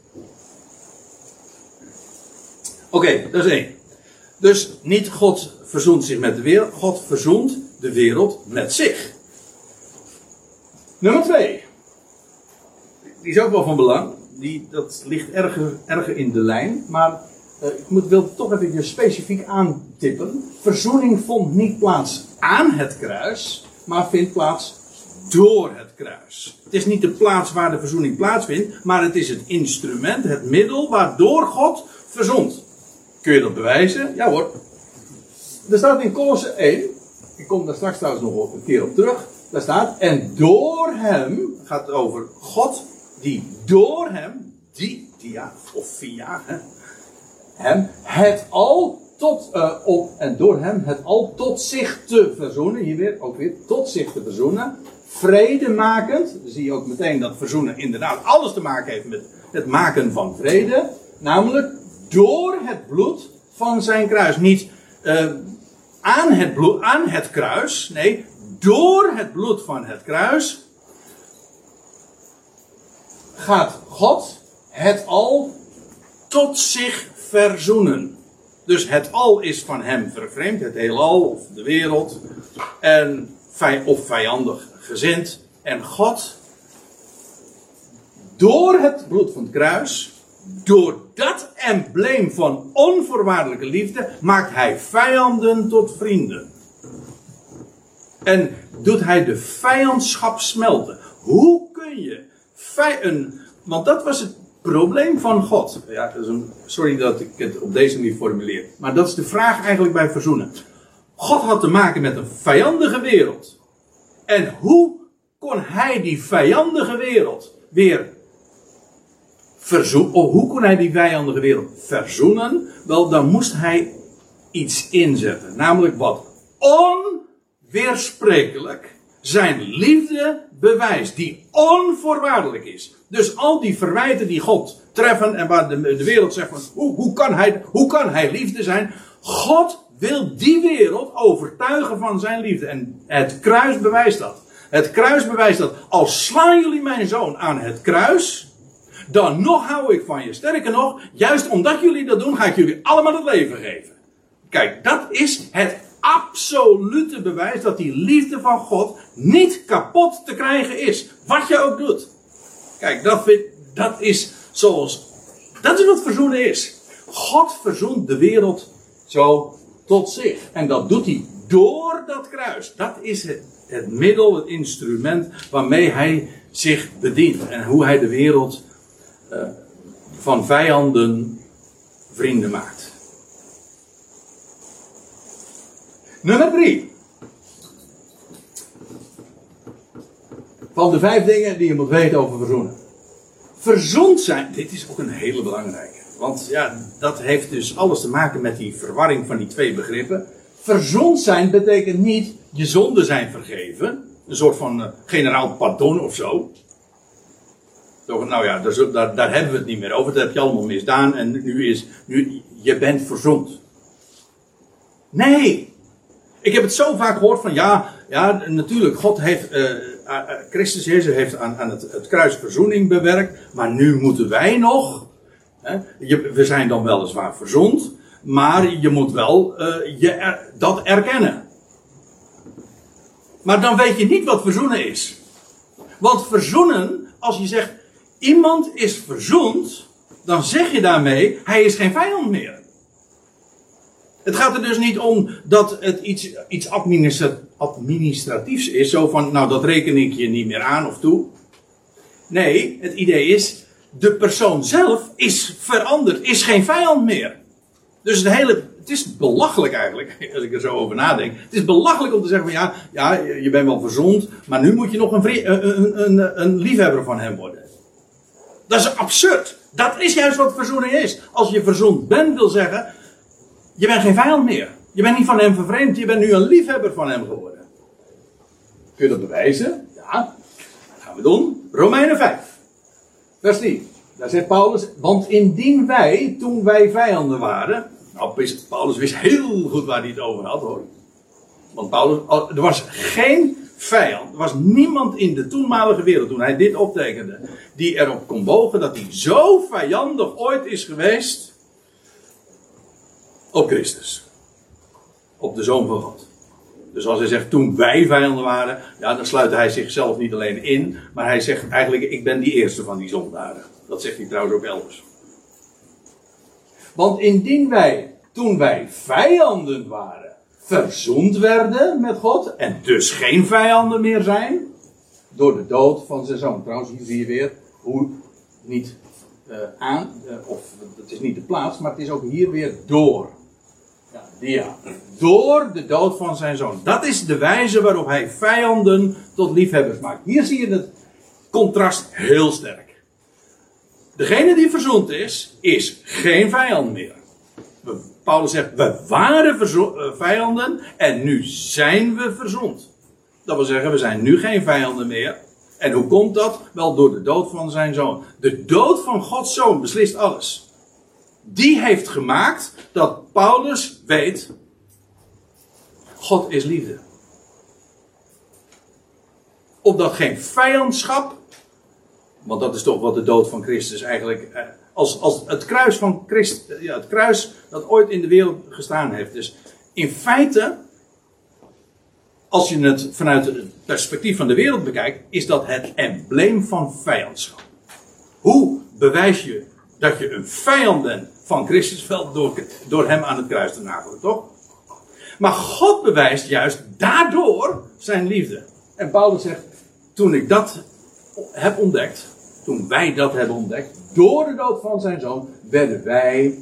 Oké, dat is één. Dus niet God verzoent zich met de wereld, God verzoent de wereld met zich. Nummer twee. Die is ook wel van belang. Die, dat ligt erger, erger in de lijn. Maar uh, ik moet, wil toch even specifiek aantippen. Verzoening vond niet plaats aan het kruis, maar vindt plaats door het kruis. Het is niet de plaats waar de verzoening plaatsvindt, maar het is het instrument, het middel waardoor God verzond. Kun je dat bewijzen? Ja hoor. Er staat in Colosse 1, ik kom daar straks trouwens nog een keer op terug. Daar staat, en door hem, gaat het over God, die door hem, die, dia, of via, hè, hem, het al tot, uh, op, en door hem het al tot zich te verzoenen, hier weer, ook weer, tot zich te verzoenen, vrede makend, zie je ook meteen dat verzoenen inderdaad alles te maken heeft met het maken van vrede, namelijk door het bloed van zijn kruis. Niet uh, aan, het bloed, aan het kruis, nee, door het bloed van het kruis gaat God het al tot zich verzoenen. Dus het al is van hem vervreemd, het heelal of de wereld, en, of vijandig gezind. En God, door het bloed van het kruis, door dat embleem van onvoorwaardelijke liefde maakt hij vijanden tot vrienden. En doet hij de vijandschap smelten. Hoe kun je een, want dat was het probleem van God. Ja, sorry dat ik het op deze manier formuleer. Maar dat is de vraag eigenlijk bij verzoenen. God had te maken met een vijandige wereld. En hoe kon hij die vijandige wereld weer verzoenen. Of hoe kon hij die vijandige wereld verzoenen? Wel, dan moest hij iets inzetten. Namelijk wat onweersprekelijk zijn liefde bewijst. Die onvoorwaardelijk is. Dus al die verwijten die God treffen en waar de, de wereld zegt van hoe, hoe, kan hij, hoe kan hij liefde zijn? God wil die wereld overtuigen van zijn liefde. En het kruis bewijst dat. Het kruis bewijst dat. Als slaan jullie mijn zoon aan het kruis, dan nog hou ik van je. Sterker nog, juist omdat jullie dat doen, ga ik jullie allemaal het leven geven. Kijk, dat is het absolute bewijs dat die liefde van God niet kapot te krijgen is. Wat je ook doet. Kijk, dat, dat is zoals. Dat is wat verzoenen is. God verzoent de wereld zo tot zich. En dat doet hij door dat kruis. Dat is het middel, het instrument waarmee hij zich bedient. En hoe hij de wereld uh, van vijanden vrienden maakt. Nummer drie. Van de vijf dingen die je moet weten over verzoenen. Verzond zijn, dit is ook een hele belangrijke. Want ja, dat heeft dus alles te maken met die verwarring van die twee begrippen. Verzond zijn betekent niet je zonden zijn vergeven. Een soort van uh, generaal pardon of zo. Nou ja, daar, daar, hebben we het niet meer over. Dat heb je allemaal misdaan en nu is, nu, je bent verzond. Nee! Ik heb het zo vaak gehoord van, ja, ja natuurlijk, God heeft, uh, Christus Jezus heeft aan, aan het, het, kruis verzoening bewerkt, maar nu moeten wij nog, hè, we zijn dan weliswaar verzond, maar je moet wel je dat erkennen. Maar dan weet je niet wat verzoenen is. Want verzoenen, als je zegt iemand is verzoend, dan zeg je daarmee hij is geen vijand meer. Het gaat er dus niet om dat het iets, iets administratiefs is, zo van nou dat reken ik je niet meer aan of toe. Nee, het idee is de persoon zelf is veranderd, is geen vijand meer. Dus het hele het is belachelijk eigenlijk, (laughs) als ik er zo over nadenk. Het is belachelijk om te zeggen van ja, ja je bent wel verzond, maar nu moet je nog een, een, een, een liefhebber van hem worden. Dat is absurd. Dat is juist wat verzoening is. Als je verzond bent, wil zeggen, je bent geen vijand meer. Je bent niet van hem vervreemd, je bent nu een liefhebber van hem geworden. Kun je dat bewijzen? Ja. Dat gaan we doen. Romeinen 5. Vers 10. Daar zegt Paulus, want indien wij, toen wij vijanden waren, nou, Paulus wist heel goed waar hij het over had hoor. Want Paulus, er was geen vijand, er was niemand in de toenmalige wereld toen hij dit optekende, die erop kon bogen dat hij zo vijandig ooit is geweest op Christus. Op de Zoon van God. Dus als hij zegt toen wij vijanden waren, ja, dan sluit hij zichzelf niet alleen in, maar hij zegt eigenlijk ik ben die eerste van die zondaren. Dat zegt hij trouwens ook elders. Want indien wij, toen wij vijanden waren, verzoend werden met God, en dus geen vijanden meer zijn, door de dood van zijn zoon. Trouwens, hier zie je weer hoe niet uh, aan, uh, of het is niet de plaats, maar het is ook hier weer door. Ja. Door de dood van zijn zoon. Dat is de wijze waarop hij vijanden tot liefhebbers maakt. Hier zie je het contrast heel sterk. Degene die verzoend is, is geen vijand meer. Paulus zegt, we waren eh, vijanden en nu zijn we verzond. Dat wil zeggen, we zijn nu geen vijanden meer. En hoe komt dat? Wel door de dood van zijn zoon. De dood van Gods zoon beslist alles. Die heeft gemaakt dat Paulus weet, God is liefde. Opdat geen vijandschap want dat is toch wat de dood van Christus eigenlijk. Eh, als, als het kruis van Christus. Ja, het kruis dat ooit in de wereld gestaan heeft. Dus in feite. Als je het vanuit het perspectief van de wereld bekijkt. Is dat het embleem van vijandschap. Hoe bewijs je dat je een vijand bent van Christus? Wel door, door hem aan het kruis te nagelen, toch? Maar God bewijst juist daardoor zijn liefde. En Paulus zegt. Toen ik dat heb ontdekt toen wij dat hebben ontdekt, door de dood van zijn zoon, werden wij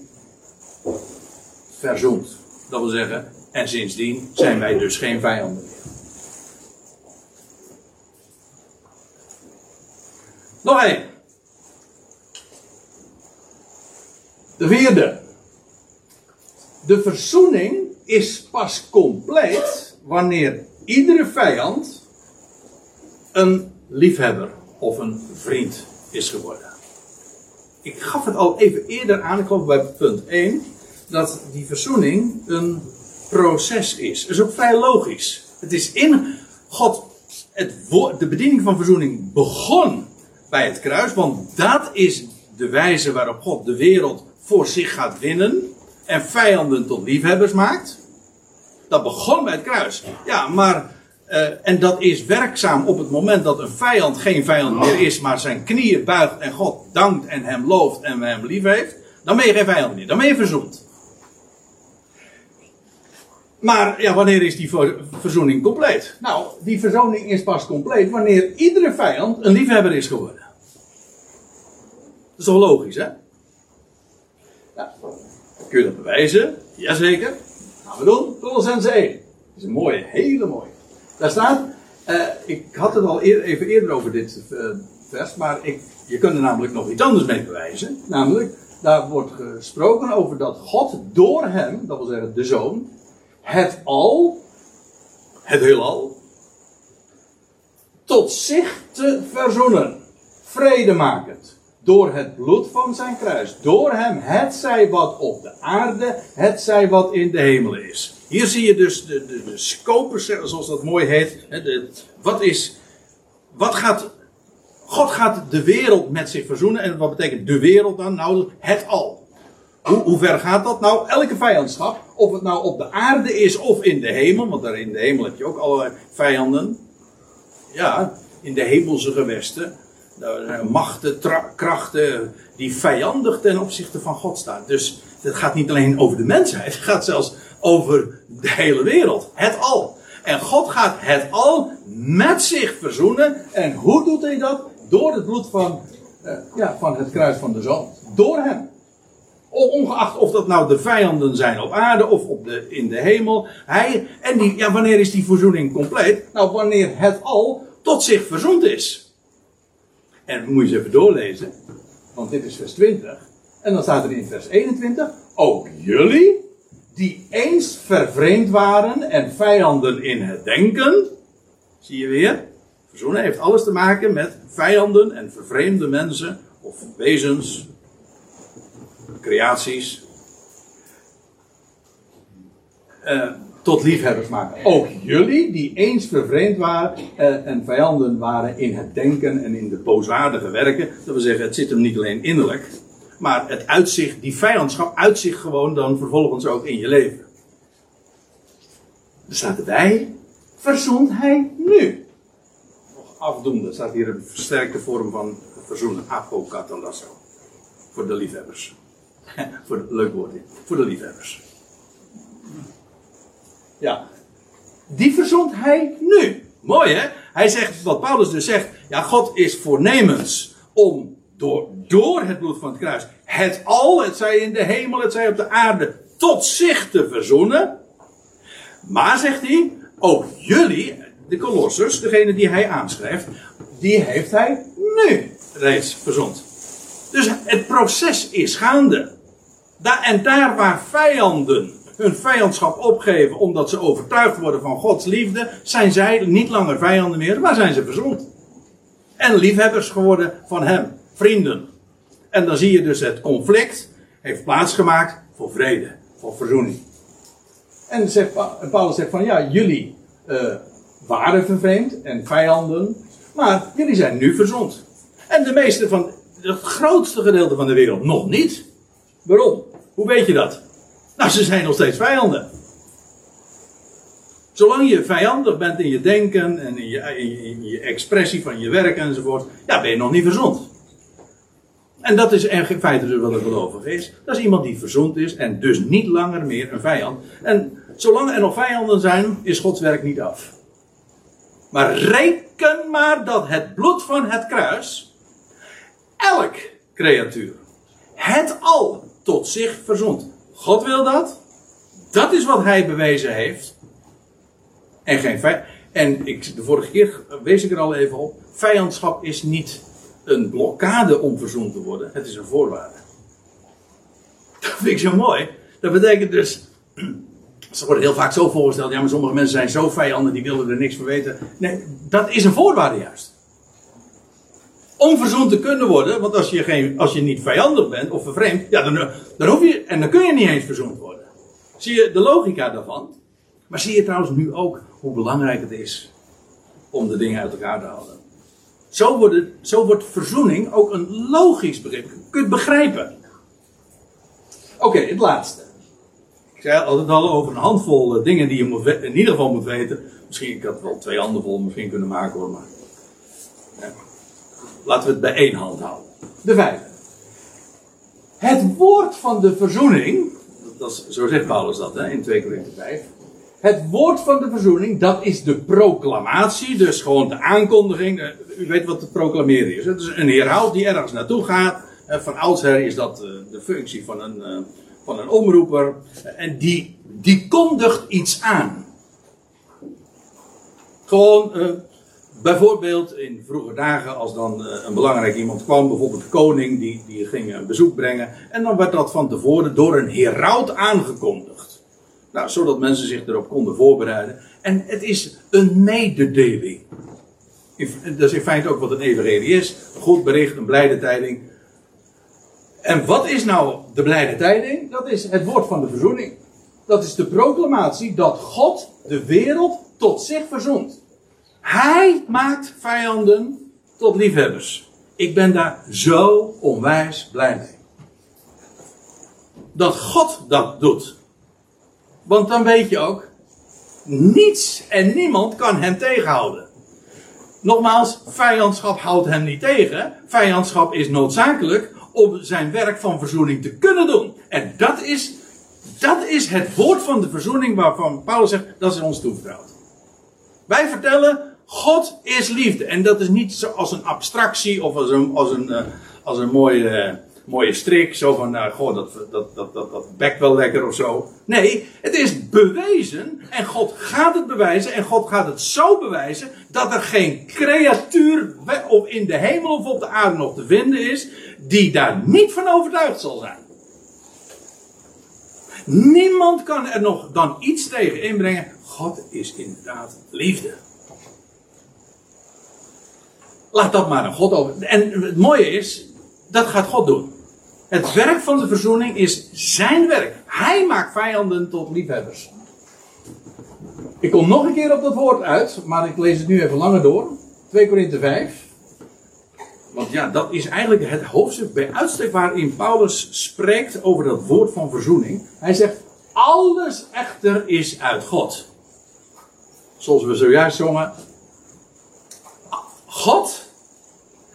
verzoend. Dat wil zeggen, en sindsdien zijn wij dus geen vijanden meer. Nog één. De vierde. De verzoening is pas compleet wanneer iedere vijand een liefhebber of een vriend is geworden. Ik gaf het al even eerder aan, ik geloof bij punt 1, dat die verzoening een proces is. Dat is ook vrij logisch. Het is in God, het de bediening van verzoening begon bij het kruis, want dat is de wijze waarop God de wereld voor zich gaat winnen en vijanden tot liefhebbers maakt. Dat begon bij het kruis. Ja, maar uh, en dat is werkzaam op het moment dat een vijand geen vijand meer is, maar zijn knieën buigt en God dankt en hem looft en hem lief heeft. Dan ben je geen vijand meer, dan ben je verzoend. Maar ja, wanneer is die verzoening compleet? Nou, die verzoening is pas compleet wanneer iedere vijand een liefhebber is geworden. Dat is toch logisch, hè? Kun je dat bewijzen? Jazeker. Gaan we doen. Colossense 1. Dat is een mooie, hele mooie. Daar staat, uh, ik had het al even eerder over dit uh, vers, maar ik, je kunt er namelijk nog iets anders mee bewijzen. Namelijk, daar wordt gesproken over dat God door hem, dat wil zeggen de zoon, het al, het heelal, tot zich te verzoenen. vredemakend. Door het bloed van zijn kruis. Door hem, het zij wat op de aarde, het zij wat in de hemel is. Hier zie je dus de, de, de scopus, zoals dat mooi heet. De, wat is, wat gaat, God gaat de wereld met zich verzoenen. En wat betekent de wereld dan? Nou, het al. Hoe, hoe ver gaat dat? Nou, elke vijandschap, of het nou op de aarde is of in de hemel, want daar in de hemel heb je ook allerlei vijanden. Ja, in de hemelse gewesten. Machten, krachten die vijandig ten opzichte van God staan. Dus het gaat niet alleen over de mensheid, het gaat zelfs over de hele wereld. Het al. En God gaat het al met zich verzoenen. En hoe doet hij dat? Door het bloed van, uh, ja, van het kruis van de zoon. Door hem. Ongeacht of dat nou de vijanden zijn op aarde of op de, in de hemel. Hij, en die, ja, wanneer is die verzoening compleet? Nou, wanneer het al tot zich verzoend is. En moet je eens even doorlezen. Want dit is vers 20. En dan staat er in vers 21. Ook jullie, die eens vervreemd waren en vijanden in het denken. Zie je weer? Verzoenen heeft alles te maken met vijanden en vervreemde mensen of wezens creaties. Uh, tot liefhebbers maken. Ook jullie, die eens vervreemd waren uh, en vijanden waren in het denken en in de booswaardige werken. Dat wil zeggen, het zit hem niet alleen innerlijk. Maar het uitzicht, die vijandschap uitzicht gewoon dan vervolgens ook in je leven. Er staat wij, verzoent hij nu. Nog afdoende, staat hier een versterkte vorm van verzoenen. Apokatalasso. Voor de liefhebbers. (laughs) voor de, leuk woord, voor de liefhebbers. Ja. Die verzond hij nu. Mooi hè? Hij zegt, wat Paulus dus zegt, ja, God is voornemens om door, door het bloed van het kruis het al, het zij in de hemel, het zij op de aarde, tot zich te verzoenen. Maar zegt hij, ook jullie, de kolossers, degene die hij aanschrijft, die heeft hij nu reeds verzond. Dus het proces is gaande. En daar waar vijanden hun vijandschap opgeven omdat ze overtuigd worden van Gods liefde, zijn zij niet langer vijanden meer, maar zijn ze verzond. En liefhebbers geworden van Hem, vrienden. En dan zie je dus het conflict heeft plaatsgemaakt voor vrede, voor verzoening. En Paulus zegt van ja, jullie uh, waren vervreemd en vijanden, maar jullie zijn nu verzond. En de meeste van, het grootste gedeelte van de wereld nog niet. Waarom? Hoe weet je dat? Nou, ze zijn nog steeds vijanden. Zolang je vijandig bent in je denken en in je, in je expressie van je werk enzovoort, ja, ben je nog niet verzond. En dat is in feite dus wat een gelovige is. Dat is iemand die verzond is en dus niet langer meer een vijand. En zolang er nog vijanden zijn, is Gods werk niet af. Maar reken maar dat het bloed van het kruis elk creatuur, het al tot zich verzond. God wil dat. Dat is wat hij bewezen heeft. En geen vijand. En ik, de vorige keer wees ik er al even op. Vijandschap is niet een blokkade om verzoend te worden. Het is een voorwaarde. Dat vind ik zo mooi. Dat betekent dus. (clears throat) Ze worden heel vaak zo voorgesteld. Ja, maar sommige mensen zijn zo vijanden, die willen er niks van weten. Nee, dat is een voorwaarde juist om verzoend te kunnen worden, want als je, geen, als je niet vijandig bent of vervreemd, ja, dan, dan hoef je, en dan kun je niet eens verzoend worden. Zie je de logica daarvan? Maar zie je trouwens nu ook hoe belangrijk het is om de dingen uit elkaar te houden? Zo zo wordt verzoening ook een logisch begrip. Je kunt begrijpen. Oké, het laatste. Ik zei altijd al over een handvol eh, dingen die je moet, in ieder geval moet weten. Misschien, ik had wel twee handen vol misschien kunnen maken hoor, maar laten we het bij één hand houden. De vijfde. Het woord van de verzoening, dat is, zo zegt Paulus dat hè, in 2 Korinthe 5. Het woord van de verzoening, dat is de proclamatie, dus gewoon de aankondiging. Eh, u weet wat te proclameren is. Het is een herhaald die ergens naartoe gaat. Van oudsher is dat eh, de functie van een, eh, van een omroeper. En die, die kondigt iets aan. Gewoon Bijvoorbeeld in vroege dagen, als dan eh, een belangrijk iemand kwam, bijvoorbeeld de koning, die, die ging een bezoek brengen. En dan werd dat van tevoren door een heraut aangekondigd. Nou, zodat mensen zich erop konden voorbereiden. En het is een mededeling. Dat is in feite ook wat een evangelie is. Een goed bericht, een blijde tijding. En wat is nou de blijde tijding? Dat is het woord van de verzoening. Dat is de proclamatie dat God de wereld tot zich verzoent. Hij maakt vijanden tot liefhebbers. Ik ben daar zo onwijs blij mee. Dat God dat doet. Want dan weet je ook, niets en niemand kan hem tegenhouden. Nogmaals, vijandschap houdt hem niet tegen. Vijandschap is noodzakelijk om zijn werk van verzoening te kunnen doen. En dat is, dat is het woord van de verzoening waarvan Paulus zegt, dat is ons toevertrouwd. Wij vertellen, God is liefde. En dat is niet als een abstractie of als een, als een, eh, als een mooie, mooie strik. Zo van, nou, goh, dat, dat, dat, dat, dat bekt wel lekker of zo. Nee, het is bewezen. En God gaat het bewijzen. En God gaat het zo bewijzen. Dat er geen creatuur in de hemel of op de aarde nog te vinden is. Die daar niet van overtuigd zal zijn. Niemand kan er nog dan iets tegen inbrengen. God is inderdaad liefde. Laat dat maar aan God over. En het mooie is, dat gaat God doen. Het werk van de verzoening is zijn werk. Hij maakt vijanden tot liefhebbers. Ik kom nog een keer op dat woord uit, maar ik lees het nu even langer door. 2 Korinthe 5. Want ja, dat is eigenlijk het hoofdstuk bij uitstek waarin Paulus spreekt over dat woord van verzoening. Hij zegt, alles echter is uit God. Zoals we zojuist zongen. God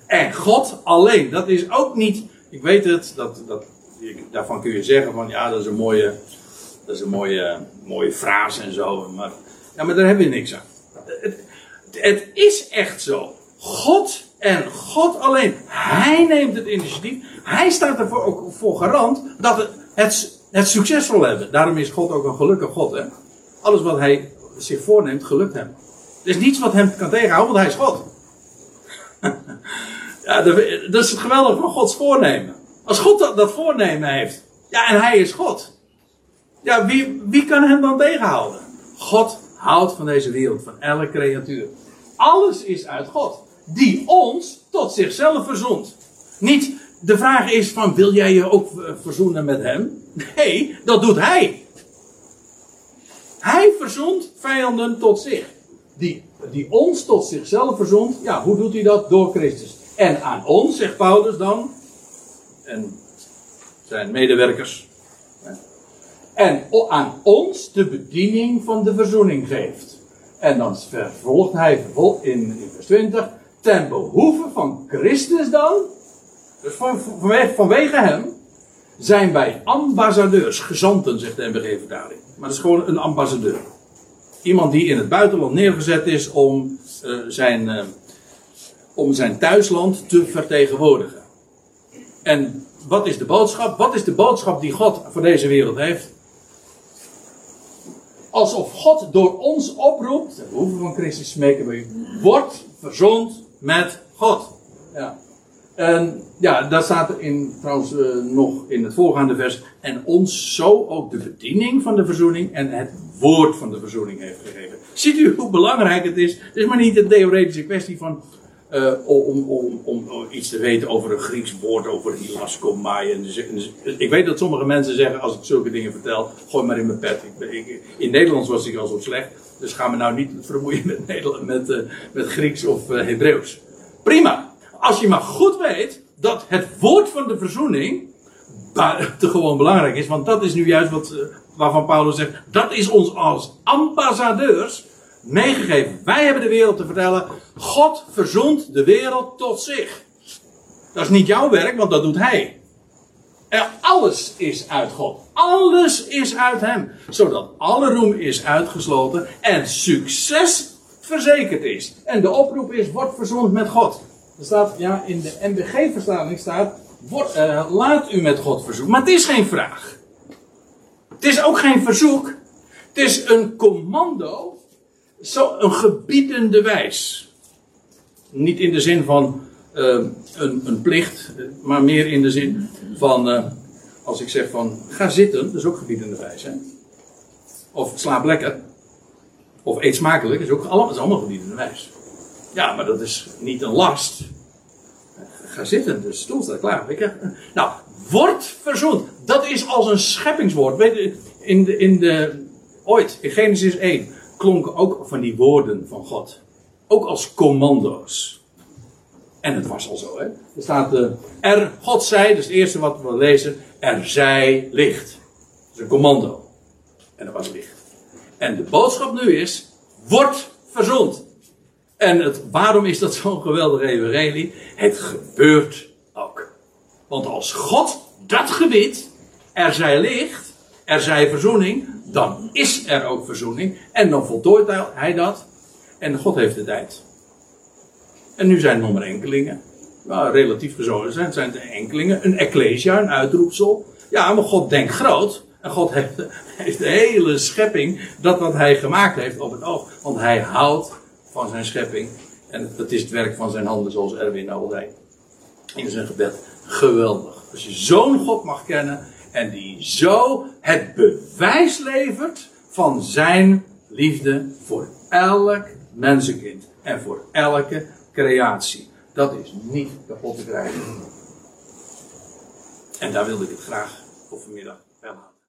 en God alleen. Dat is ook niet ik weet het, dat, dat, daarvan kun je zeggen van ja, dat is een mooie, dat is een mooie, mooie frase en zo. Maar, ja, maar daar hebben we niks aan. Het, het is echt zo. God en God alleen. Hij neemt het initiatief. Hij staat ervoor ook voor garant dat het, het, het succesvol hebben. Daarom is God ook een gelukkig God. Hè? Alles wat hij zich voorneemt, gelukt hem. Er is niets wat hem kan tegenhouden, want hij is God. (laughs) Ja, dat is het geweldige van Gods voornemen. Als God dat, dat voornemen heeft. Ja, en hij is God. Ja, wie, wie kan hem dan tegenhouden? God houdt van deze wereld, van elke creatuur. Alles is uit God. Die ons tot zichzelf verzond. Niet de vraag is van wil jij je ook verzoenen met hem? Nee, dat doet hij. Hij verzond vijanden tot zich. Die, die ons tot zichzelf verzond. Ja, hoe doet hij dat? Door Christus. En aan ons, zegt Paulus dan, en zijn medewerkers, en aan ons de bediening van de verzoening geeft. En dan vervolgt hij in, vers 20, ten behoeve van Christus dan, dus van, vanwege, hem, zijn wij ambassadeurs, gezanten, zegt de MBG-vertaling. Maar dat is gewoon een ambassadeur. Iemand die in het buitenland neergezet is om uh, zijn, uh, om zijn thuisland te vertegenwoordigen. En wat is de boodschap? Wat is de boodschap die God voor deze wereld heeft? Alsof God door ons oproept, de behoeve van Christus smeken we u, wordt verzond met God. Ja. En ja, daar staat er in, trouwens uh, nog in het voorgaande vers. En ons zo ook de bediening van de verzoening en het woord van de verzoening heeft gegeven. Ziet u hoe belangrijk het is? Het is maar niet een theoretische kwestie van uh, om, om, om, iets te weten over een Grieks woord, over hilaskomai. En ik weet dat sommige mensen zeggen, als ik zulke dingen vertel, gooi maar in mijn pet. Ik, in Nederlands was ik al zo slecht, dus ga me nou niet vermoeien met, met, uh, met Grieks of uh, Hebreeuws. Prima. Als je maar goed weet dat het woord van de verzoening gewoon belangrijk is, want dat is nu juist wat, waarvan Paulus zegt, dat is ons als ambassadeurs meegegeven. Wij hebben de wereld te vertellen. God verzond de wereld tot zich. Dat is niet jouw werk, want dat doet Hij. En alles is uit God. Alles is uit Hem. Zodat alle roem is uitgesloten en succes verzekerd is. En de oproep is: word verzond met God. Er staat, ja, in de MBG-verstaling staat: word, uh, laat u met God verzoeken. Maar het is geen vraag. Het is ook geen verzoek. Het is een commando zo een gebiedende wijs. Niet in de zin van uh, een, een, plicht, maar meer in de zin van, uh, als ik zeg van ga zitten, dat is ook gebiedende wijs. Hè? Of slaap lekker. Of eet smakelijk, is ook allemaal, is allemaal gebiedende wijs. Ja, maar dat is niet een last. Ga zitten, de stoel staat klaar. Ik nou, wordt verzoend. Dat is als een scheppingswoord. Weet je, in de, in de, ooit, in Genesis 1, klonken ook van die woorden van God. Ook als commando's. En het was al zo, hè. Er staat, uh, er, God zei, dus het eerste wat we lezen, er zij licht. Dat is een commando. En er was licht. En de boodschap nu is, wordt verzoend. En het, waarom is dat (laughs) zo'n geweldige evangelie? Het gebeurt ook. Want als God dat gebied, er zij licht, er zij verzoening, dan is er ook verzoening. En dan voltooit hij dat. En God heeft de tijd. En nu zijn er nog maar enkelingen. Nou, relatief gezongen zijn, zijn het enkelingen. Een ecclesia, een uitroepsel. Ja, maar God denkt groot. En God heeft, (laughs) heeft de hele schepping, dat wat hij gemaakt heeft, op het oog. Want hij houdt van zijn schepping. En dat is het werk van zijn handen, zoals Erwin al zei. In zijn gebed. Geweldig. Als je zo'n God mag kennen. En die zo het bewijs levert van zijn liefde voor elk mensenkind. En voor elke creatie. Dat is niet kapot te krijgen. En daar wilde ik het graag voor vanmiddag.